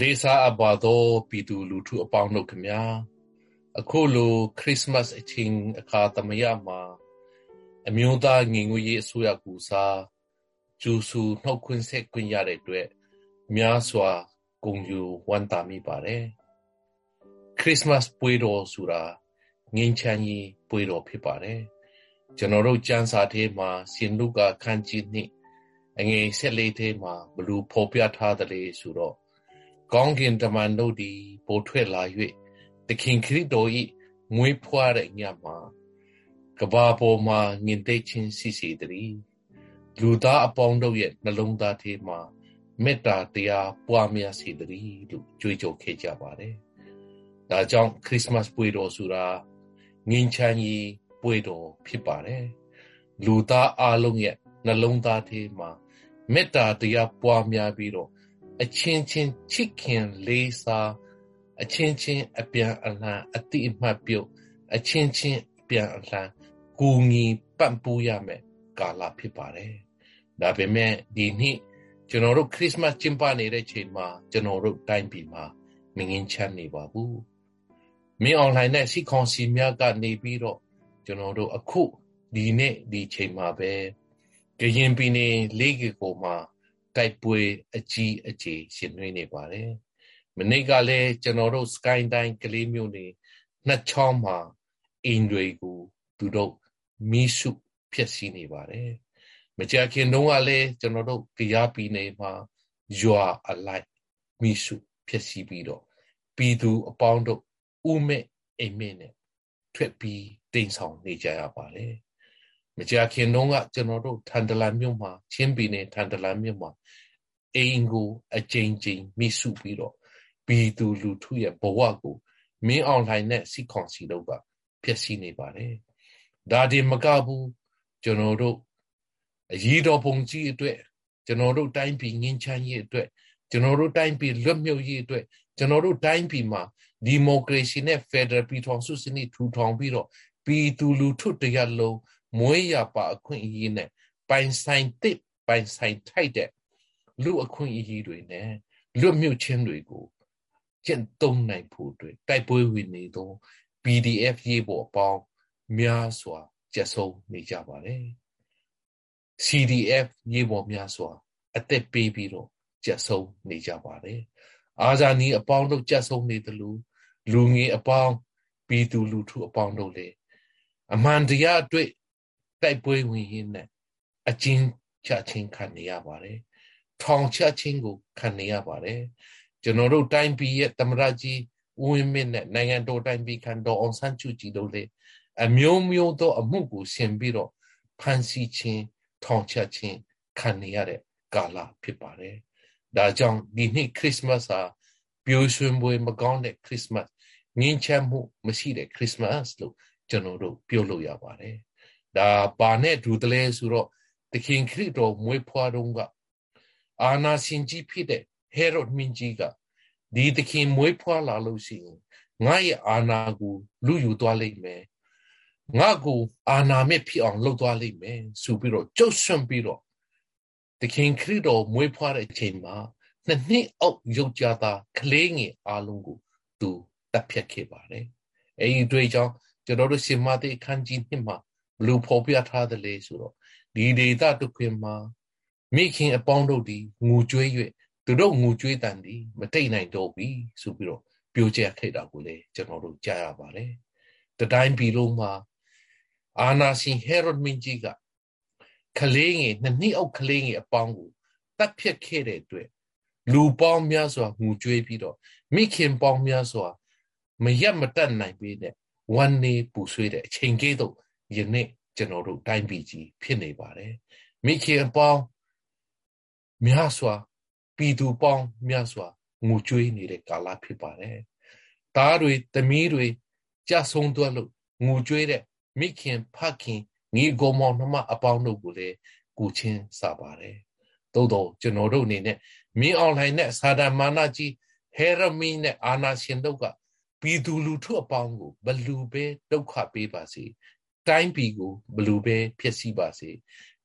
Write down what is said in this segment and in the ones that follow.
လေးစားအပ်ပါသောပြည်သူလူထုအပေါင်းတို့ခမညာအခုလိုခရစ်စမတ်အချိန်အခါသမယမှာအမျိုးသားငင်ငွေရေးအစိုးရကူစားကျူစုနှုတ်ခွန်းဆက်ခွင့်ရတဲ့အတွက်များစွာဂုဏ်ယူဝမ်းသာမိပါတယ်ခရစ်စမတ်ပွဲတော်ဆိုတာငင်းချမ်းရေးပွဲတော်ဖြစ်ပါတယ်ကျွန်တော်တို့ကျမ်းစာထဲမှာရှင်လုကာခန်းကြီးနှစ်အငယ်၁၄ထဲမှာဘလူဖော်ပြထားတယ်လေဆိုတော့ ကောင်းကင်တမန်တို့သည်ပိုထွက်လာ၍သခင်ခရစ်တော်၏ငွေဖွားတဲ့ညမှာကဘာပေါ်မှာမြင်သိချင်းစီစီတည်းလူသားအပေါင်းတို့ရဲ့နှလုံးသားထဲမှာမေတ္တာတရားပွားများစေတည်းလို့ကြွေးကြော်ခဲ့ကြပါတယ်။ဒါကြောင့်ခရစ်စမတ်ပွဲတော်ဆိုတာငင်းချမ်းကြီးပွဲတော်ဖြစ်ပါတယ်။လူသားအလုံးရဲ့နှလုံးသားထဲမှာမေတ္တာတရားပွားများပြီးတော့ အချင်းချင်းချစ်ခင်လေးစားအချင်းချင်းအပြန်အလှန်အတိအမှတ်ပြုတ်အချင်းချင်းအပြန်အလှန်ကူညီပံ့ပိုးရမယ်ကာလဖြစ်ပါတယ်။ဒါပေမဲ့ဒီနှစ်ကျွန်တော်တို့ခရစ်စမတ်ကျင်းပနေတဲ့ချိန်မှာကျွန်တော်တို့တိုင်းပြည်မှာမငင်းချမ်းနေပါဘူး။မင်းအွန်လိုင်းနဲ့စီကွန်စီများကနေပြီးတော့ကျွန်တော်တို့အခုဒီနေ့ဒီချိန်မှာပဲကရင်ပြည်နယ်လေးကေကိုမှာ တိုက်ပွဲအကြီးအကျယ်ရှင်နှွေးနေပါတယ်။မနေ့ကလည်းကျွန်တော်တို့ sky တိုင်းကလေးမျိုးနေနှစ်ချောင်းမှာအင်တွေကိုသူတို့မီးစုဖြစ်စီနေပါတယ်။မကြာခင်တုန်းကလည်းကျွန်တော်တို့တရားပြည်နယ်မှာရွာအလိုက်မီးစုဖြစ်စီပြီးတော့ပြည်သူအပေါင်းတို့ဥမဲ့အိမ်မဲ့နဲ့ထွက်ပြီးတိမ်ဆောင်နေကြရပါတယ် မကြာခင်တုန်းကကျွန်တော်တို့ထန်တလန်မြို့မှာချင်းပြည်နယ်ထန်တလန်မြို့မှာအိမ်ကိုအကြိမ်ကြိမ်မိစုပြီးတော့ပြည်သူလူထုရဲ့ဘဝကိုမင်းအောင်လှိုင်နဲ့စီခွန်စီတို့ကဖျက်ဆီးနေပါတယ်ဒါဒီမကဘူးကျွန်တော်တို့အရေးတော်ပုံကြီးအတွက်ကျွန်တော်တို့တိုင်းပြည်ငင်းချမ်းရေးအတွက်ကျွန်တော်တို့တိုင်းပြည်လွတ်မြောက်ရေးအတွက်ကျွန်တော်တို့တိုင်းပြည်မှာဒီမိုကရေစီနဲ့ဖက်ဒရယ်ပြည်ထောင်စုစနစ်ထူထောင်ပြီးတော့ပြည်သူလူထုတရက်လုံး မွေးရပါအခွင့်အရေးနဲ့ပိုင်ဆိုင်တစ်ပိုင်ဆိုင်ထိုက်တဲ့လူအခွင့်အရေးတွေနဲ့လွတ်မြောက်ခြင်းတွေကိုကျင့်သုံးနိုင်ဖို့အတွက်တိုက်ပွဲဝင်နေသော PDF ရေးပေါ်အပေါင်းများစွာကျဆုံးနေကြပါတယ် CDF ရေးပေါ်များစွာအသက်ပေးပြီးတော့ကျဆုံးနေကြပါတယ်အာဇာနည်အပေါင်းတို့ကျဆုံးနေတယ်လို့လူငယ်အပေါင်းပြည်သူလူထုအပေါင်းတို့လေအမှန်တရားအတွက် တိုက်ပွဲဝင်ရင်းနဲ့အကျဉ်းချခြင်းခံနေရပါတယ်ထောင်ချခြင်းကိုခံနေရပါတယ်ကျွန်တော်တို့တိုင်းပြည်ရဲ့သမရကြီးဦးဝင်းမြင့်နဲ့နိုင်ငံတော်တိုင်းပြည်ခံတော်အောင်ဆန်းစုကြည်တို့လေအမျိုးမျိုးသောအမှုကိုဆင်ပြီးတော့ဖန်ဆီးခြင်းထောင်ချခြင်းခံနေရတဲ့ကာလဖြစ်ပါတယ်ဒါကြောင့်ဒီနှစ်ခရစ်စမတ်ဟာပျော်ရွှင်ပွဲမကောင်းတဲ့ခရစ်စမတ်ငြင်းချမ်းမှုမရှိတဲ့ခရစ်စမတ်လို့ကျွန်တော်တို့ပြောလို့ရပါတယ် ဒါပါနဲ့ဒူတလဲဆိုတော့သခင်ခရစ်တော်မွေးဖွားတော့ကအာနာရှင်ကြီးဖြစ်တဲ့ဟေရုဒ်မင်းကြီးကဒီသခင်မွေးဖွားလာလို့ရှိရင်ငါရဲ့အာနာကိုလူယူသွားလိမ့်မယ်ငါကိုအာနာမဲ့ဖြစ်အောင်လုပ်သွားလိမ့်မယ်ဆိုပြီးတော့ကြုတ်ဆွန့်ပြီးတော့သခင်ခရစ်တော်မွေးဖွားတဲ့အချိန်မှာနှစ်နှစ်အောက်ရုပ်ကြသားကလေးငယ်အားလုံးကိုသူတပ်ဖြတ်ခဲ့ပါတယ်အဲဒီတွေ့ကြောင့်ကျွန်တော်တို့ရှင်မသိအခန်းကြီးနှစ်မှာ ဘလို့ဖော်ပြထားတယ်လေဆိုတော့ဒီဒေသတုခွင်မှာမိခင်အပေါင်းတို့ဒီငူကျွေး၍သူတို့ငူကျွေးတန်ဒီမတိတ်နိုင်တော့ပြီဆိုပြီးတော့ပြောကြခဲ့တာကိုလေကျွန်တော်တို့ကြားရပါတယ်တတိုင်းပြည်လုံးမှာအာနာရှင်ဟေရိုဒ်မင်းကြီးကကလေးငယ်နှစ်နှစ်အောက်ကလေးငယ်အပေါင်းကိုတတ်ဖြတ်ခဲ့တဲ့အတွက်လူပေါင်းများစွာငူကျွေးပြီးတော့မိခင်ပေါင်းများစွာမရက်မတက်နိုင်ပေတဲ့ဝမ်းနေပူဆွေးတဲ့အချိန်ကြီးတော့ ယနေ့ကျွန်တော်တို့တိုင်းပြည်ကြီးဖြစ်နေပါတယ်မိခင်အပေါင်းများစွာပြည်သူပေါင်းများစွာငိုကြွေးနေတဲ့ကာလဖြစ်ပါတယ်သားတွေသမီးတွေကြဆုံးသွားလို့ငိုကြွေးတဲ့မိခင်ဖခင်ငီကိုမောင်နှမအပေါင်းတို့ကိုလည်းကူချင်းစားပါတယ်သို့တော့ကျွန်တော်တို့အနေနဲ့မင်းအွန်လိုင်းနဲ့စာဒမာနကြီးဟေရမီနဲ့အာနာရှင်တို့ကပြည်သူလူထုအပေါင်းကိုဘလူပဲဒုက္ခပေးပါစေ တိုင်းပြည်ကိုဘလူပဲဖျက်ဆီးပါစေ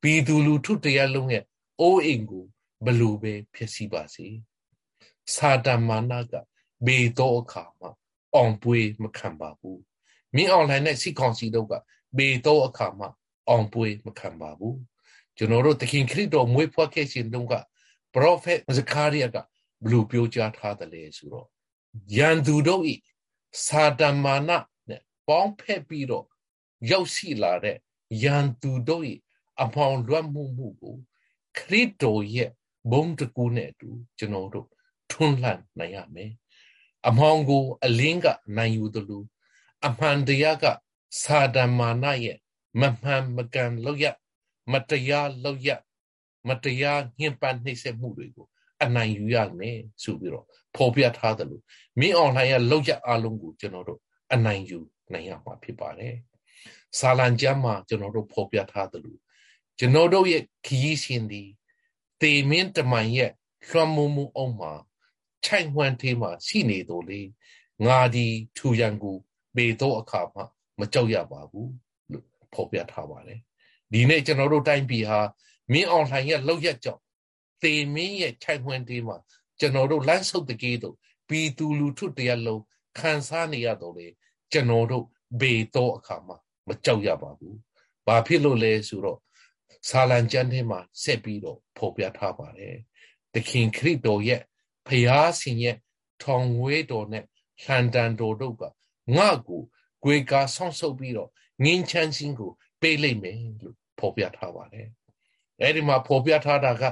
ပြည်သူလူထုတရားလုံးရဲ့အိုးအိမ်ကိုဘလူပဲဖျက်ဆီးပါစေစာတမာနကဘေတော့အခါမှာအောင်ပွေးမခံပါဘူးမင်းအွန်လိုင်းနဲ့စီကောင်စီတို့ကဘေတော့အခါမှာအောင်ပွေးမခံပါဘူးကျွန်တော်တို့သခင်ခရစ်တော်မွေးဖွားခဲ့ခြင်းတုန်းကပရောဖက်ဇကာရိယကဘလို့ပြောကြားထားတယ်လဲဆိုတော့ယန်သူတို့ဤစာတမာနနဲ့ပေါင်းဖက်ပြီးတော့ ရောက်ရှိလာတဲ့ယန်သူတို့ဤအမောင်လွတ်မှုမှုကိုခရစ်တော်ရဲ့ဘုံတကူနဲ့အတူကျွန်တော်တို့ထွန်းလှန်နိုင်ရမယ်အမောင်ကို အလင်းကနိုင်ယူသလိုအမှန်တရားကစာတမာနရဲ့မမှန်မကန်လောက်ရမတရားလောက်ရမတရားညှဉ်းပန်းနှိပ်စက်မှုတွေကိုအနိုင်ယူရမယ်ဆိုပြီးတော့ဖော်ပြထားတယ်လို့မင်းအွန်လိုင်းရဲ့လောက်ရအလုံးကိုကျွန်တော်တို့အနိုင်ယူနိုင်ရမှာဖြစ်ပါတယ်။ စာလံကျမ်းမှာကျွန်တော်တို့ဖော်ပြထားတယ်လို့ကျွန်တော်တို့ရဲ့ခရီးရှင်ဒီတေမင်းတမန်ရဲ့လွှမ်းမိုးမှုအောင်မှာခြိုက်ဝှမ်းသေးမှာရှိနေတော့လေငါဒီထူရန်ကိုပေတော့အခါမှာမကြောက်ရပါဘူးလို့ဖော်ပြထားပါတယ်ဒီနေ့ကျွန်တော်တို့တိုင်းပြည်ဟာမင်းအောင်လှိုင်ရဲ့လောက်ရက်ကြောင့်သေမင်းရဲ့ခြိုက်ဝှမ်းသေးမှာကျွန်တော်တို့လမ်းဆုပ်တကေးတို့ပြည်သူလူထုတရားလုံးခံစားနေရတော့လေကျွန်တော်တို့ဘေတော့အခါမှာ မကြောက်ရပါဘူးဘာဖြစ်လို့လဲဆိုတော့ဆာလံကျမ်းထဲမှာဆက်ပြီးတော့ဖော်ပြထားပါတယ်။သခင်ခရစ်တော်ရဲ့ဖျားရှင်ရဲ့ထောင်ဝဲတော်နဲ့ဟန်တန်တော်တို့ကငါ့ကိုကြွေကာဆောင်းဆုပ်ပြီးတော့ငင်းချမ်းခြင်းကိုပေးလိုက်မယ်လို့ဖော်ပြထားပါတယ်။အဲဒီမှာဖော်ပြထားတာက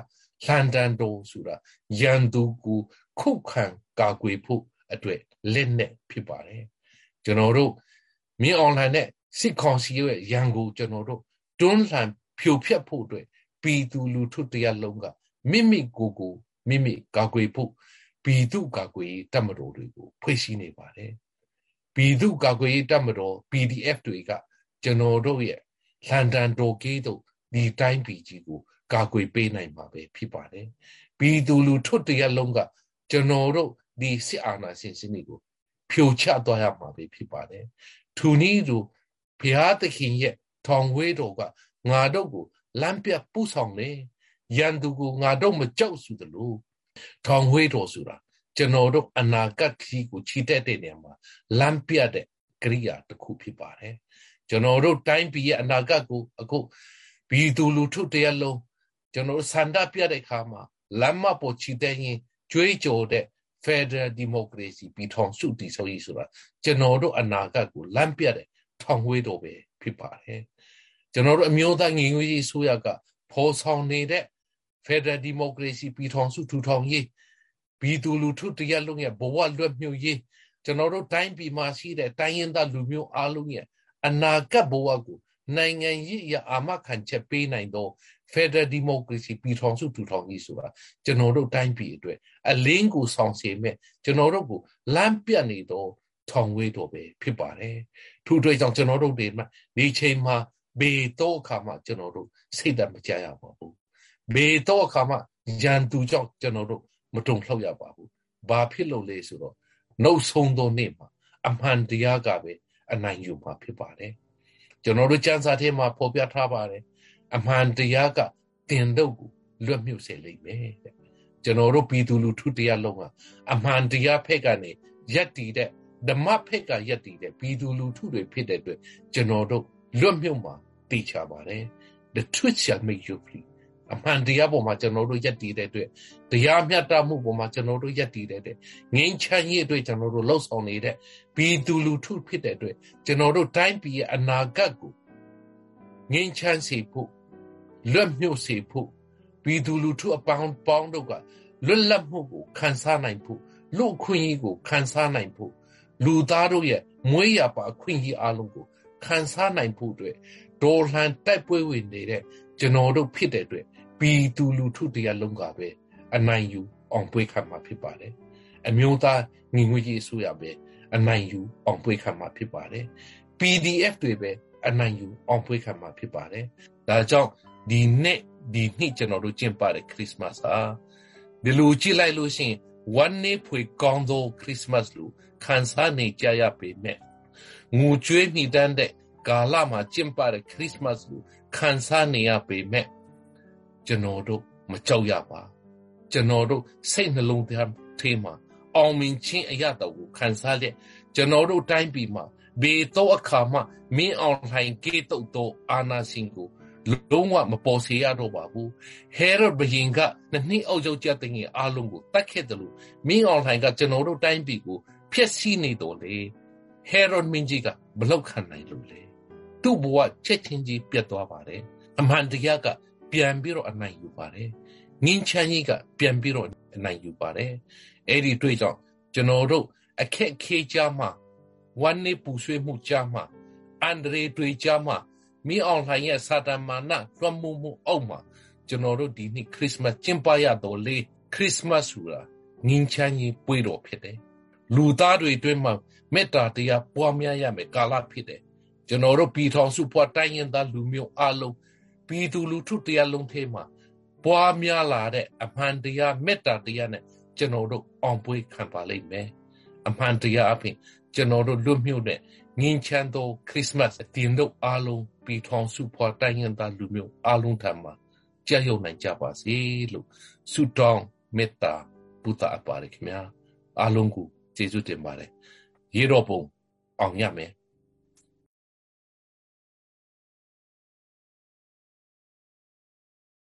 ဟန်တန်တော်ဆိုတာယန်သူကိုခုခံကာကွယ်ဖို့အတွက်လက်နဲ့ဖြစ်ပါတယ်။ကျွန်တော်တို့မြင်းအွန်လိုင်းနဲ့ စစ်ကောင်စီရဲ့ရန်ကိုကျွန်တော်တို့တွန်းလှန်ဖြိုဖျက်ဖို့အတွက်ပြည်သူလူထုတရားလုံးကမိမိကိုယ်ကိုမိမိကာကွယ်ဖို့ပြည်သူကာကွယ်ရေးတပ်မတော်တွေကိုဖွဲ့စည်းနေပါတယ်ပြည်သူကာကွယ်ရေးတပ်မတော် PDF တွေကကျွန်တော်တို့ရဲ့လန်ဒန်တိုကေးတို့ဒီတိုင်းပြည်ကြီးကိုကာကွယ်ပေးနိုင်မှာပဲဖြစ်ပါတယ်ပြည်သူလူထုတရားလုံးကကျွန်တော်တို့ဒီစစ်အာဏာရှင်စနစ်ကိုဖြိုချသွားရမှာပဲဖြစ်ပါတယ်ထူနည်းသူ ဘုရားသခင်ရဲ့ထောင်ဝေးတော်ကငါတို့ကိုလမ်းပြပူဆောင်လေရန်သူကိုငါတို့မကြောက်စုသလိုထောင်ဝေးတော်ဆိုတာကျွန်တော်တို့အနာဂတ်ခီးကိုခြိတက်တဲ့နေရာမှာလမ်းပြတဲ့ကရိယာတစ်ခုဖြစ်ပါတယ်ကျွန်တော်တို့တိုင်းပြည်ရဲ့အနာဂတ်ကိုအခုဘီသူလူထုတရလုံးကျွန်တော်စန္ဒပြတဲ့ခါမှာလမ်းမပေါ်ခြိတက်ရင်ကြွေးကြော်တဲ့ Federal Democracy ပြီးထောင်စုတည်ဆောက်ရေးဆိုတာကျွန်တော်တို့အနာဂတ်ကိုလမ်းပြတဲ့ ထောင်ဝေးတော်ပဲဖြစ်ပါတယ်ကျွန်တော်တို့အမျိုးသားညီညွတ်ရေးဆိုရကဖော်ဆောင်နေတဲ့ Federal Democracy ပြည်ထောင်စုထူထောင်ရေးပြည်သူလူထုတရက်လုံးရဲ့ဘဝလွတ်မြောက်ရေးကျွန်တော်တို့တိုင်းပြည်မှာရှိတဲ့တိုင်းရင်းသားလူမျိုးအားလုံးရဲ့အနာဂတ်ဘဝကိုနိုင်ငံရေးအအာမခံချက်ပေးနိုင်သော Federal Democracy ပြည်ထောင်စုထူထောင်ရေးဆိုတာကျွန်တော်တို့တိုင်းပြည်အတွက်အလင်းကိုဆောင်စေမဲ့ကျွန်တော်တို့ကိုလမ်းပြနေသော ထောင်ဝေးတော်ပဲဖြစ်ပါတယ်။ထို့အတွက်ကြောင့်ကျွန်တော်တို့ဒီမှာဒီချိန်မှာဘေတော့အခါမှကျွန်တော်တို့စိတ်တမကြရပါဘူးဘေတော့အခါမှရန်သူကြောင့်ကျွန်တော်တို့မတုံလှုပ်ရပါဘူးဘာဖြစ်လို့လဲဆိုတော့နှုတ်ဆုံးသောနေ့မှာအမှန်တရားကပဲအနိုင်ယူမှာဖြစ်ပါတယ်ကျွန်တော်တို့စံစာထဲမှာဖော်ပြထားပါတယ်အမှန်တရားကတင်တော့ကိုလွတ်မြုပ်စေလိမ့်မယ်တဲ့ကျွန်တော်တို့ပြည်သူလူထုတရားလုံးကအမှန်တရားဖက်ကနေရက်တည်တဲ့ ဓမ္မဖက်ကရက်တည်တဲ့ပြည်သူလူထုတွေဖြစ်တဲ့အတွက်ကျွန်တော်တို့လွတ်မြုပ်မှာသိချပါတယ် the truth shall make you free အမှန်တရားပေါ်မှာကျွန်တော်တို့ယက်တည်တဲ့အတွက်တရားမျှတမှုပေါ်မှာကျွန်တော်တို့ယက်တည်တဲ့အတွက်ငြိမ်းချမ်းရေးအတွက်ကျွန်တော်တို့လှုပ်ဆောင်နေတဲ့ပြည်သူလူထုဖြစ်တဲ့အတွက်ကျွန်တော်တို့တိုင်းပြည်ရဲ့အနာဂတ်ကိုငြိမ်းချမ်းစေဖို့လွတ်မြုပ်စေဖို့ပြည်သူလူထုအပေါင်းပေါင်းတို့ကလွတ်လပ်မှုကိုခံစားနိုင်ဖို့လူခွင့်ရေးကိုခံစားနိုင်ဖို့ လူသားတို့ရဲ့မွေးရပါအခွင့်အရေးအလုံးကိုခံစားနိုင်ဖို့အတွက်ဒေါ်လှန်တိုက်ပွဲဝင်နေတဲ့ကျွန်တော်တို့ဖြစ်တဲ့အတွက်ပြည်သူလူထုတရားလုံးကပဲအနိုင်ယူအောင်ပွဲခံမှာဖြစ်ပါတယ်အမျိုးသားညီညွတ်ရေးအစိုးရပဲအနိုင်ယူအောင်ပွဲခံမှာဖြစ်ပါတယ် PDF တွေပဲအနိုင်ယူအောင်ပွဲခံမှာဖြစ်ပါတယ်ဒါကြောင့်ဒီနေ့ဒီနှစ်ကျွန်တော်တို့ကျင်းပတဲ့ခရစ်စမတ်ဟာဒီလိုကြည့်လိုက်လို့ရှိရင် ဝမ်းနေဖွေကောင်းသောခရစ်စမတ်လို့ခံစားနေကြရပေမဲ့ငိုကြွေးမိတမ်းတဲ့ကာလမှာကျင်းပတဲ့ခရစ်စမတ်ကိုခံစားနေရပေမဲ့ကျွန်တော်တို့မကြောက်ရပါကျွန်တော်တို့စိတ်နှလုံးသားထဲမှာအောင်မြင်ခြင်းအရာတော်ကိုခံစားလက်ကျွန်တော်တို့တိုင်းပြည်မှာဘေတော့အခါမှမင်းအောင်လှိုင်ကေတုတ်သောအာနာရှင်ကို လုံးဝမပေါ်စေရတော့ပါဘူးဟဲရဘရင်ကနှစ်နှစ်အုပ်ချုပ်ကြတဲ့ငယ်အားလုံးကိုတတ်ခဲ့တယ်လို့မင်းအောင်လှိုင်ကကျွန်တော်တို့တိုင်းပြည်ကိုဖျက်ဆီးနေတော့လေဟဲရမင်းကြီးကဘလောက်ခံနိုင်လို့လဲသူ့ဘဝချက်ချင်းကြီးပြတ်သွားပါတယ်အမှန်တရားကပြန်ပြီးတော့အနိုင်ယူပါတယ်ငင်းချမ်းကြီးကပြန်ပြီးတော့အနိုင်ယူပါတယ်အဲ့ဒီတွေ့ကြောင့်ကျွန်တော်တို့အခက်ခဲကြမှာဝမ်းနေပူဆွေးမှုကြမှာအန်ဒရေတွေ့ကြမှာ မင်းအောင်လှိုင်ရဲ့စာတမာနလွှမ်းမိုးမှုအောက်မှာကျွန်တော်တို့ဒီနှစ်ခရစ်စမတ်ကျင်းပရတော့လေခရစ်စမတ်ဆိုတာငင်းချမ်းကြီးပွဲတော်ဖြစ်တယ်လူသားတွေအတွင်းမှာမေတ္တာတရားပွားများရမယ်ကာလဖြစ်တယ်ကျွန်တော်တို့ပြည်ထောင်စုပွားတိုင်းရင်သားလူမျိုးအလုံးပြည်သူလူထုတရားလုံးထဲမှာပွားများလာတဲ့အမှန်တရားမေတ္တာတရားနဲ့ကျွန်တော်တို့အောင်ပွဲခံပါလိမ့်မယ်အမှန်တရားအပြင်ကျွန်တော်တို့လွတ်မြောက်တဲ့ ငင်းချမ်းသောခရစ်စမတ်အတင်တို့အားလုံးပြည်ထောင်စုဖွာတိုင်းရင်းသားလူမျိုးအားလုံးထံမှာကြာရောက်နိုင်ကြပါစေလို့ဆုတောင်းမေတ္တာဘုဒ္ဓအပါရခင်ဗျာအားလုံးကိုကျေးဇူးတင်ပါတယ်ရေတော်ပုံအောင်ရမယ်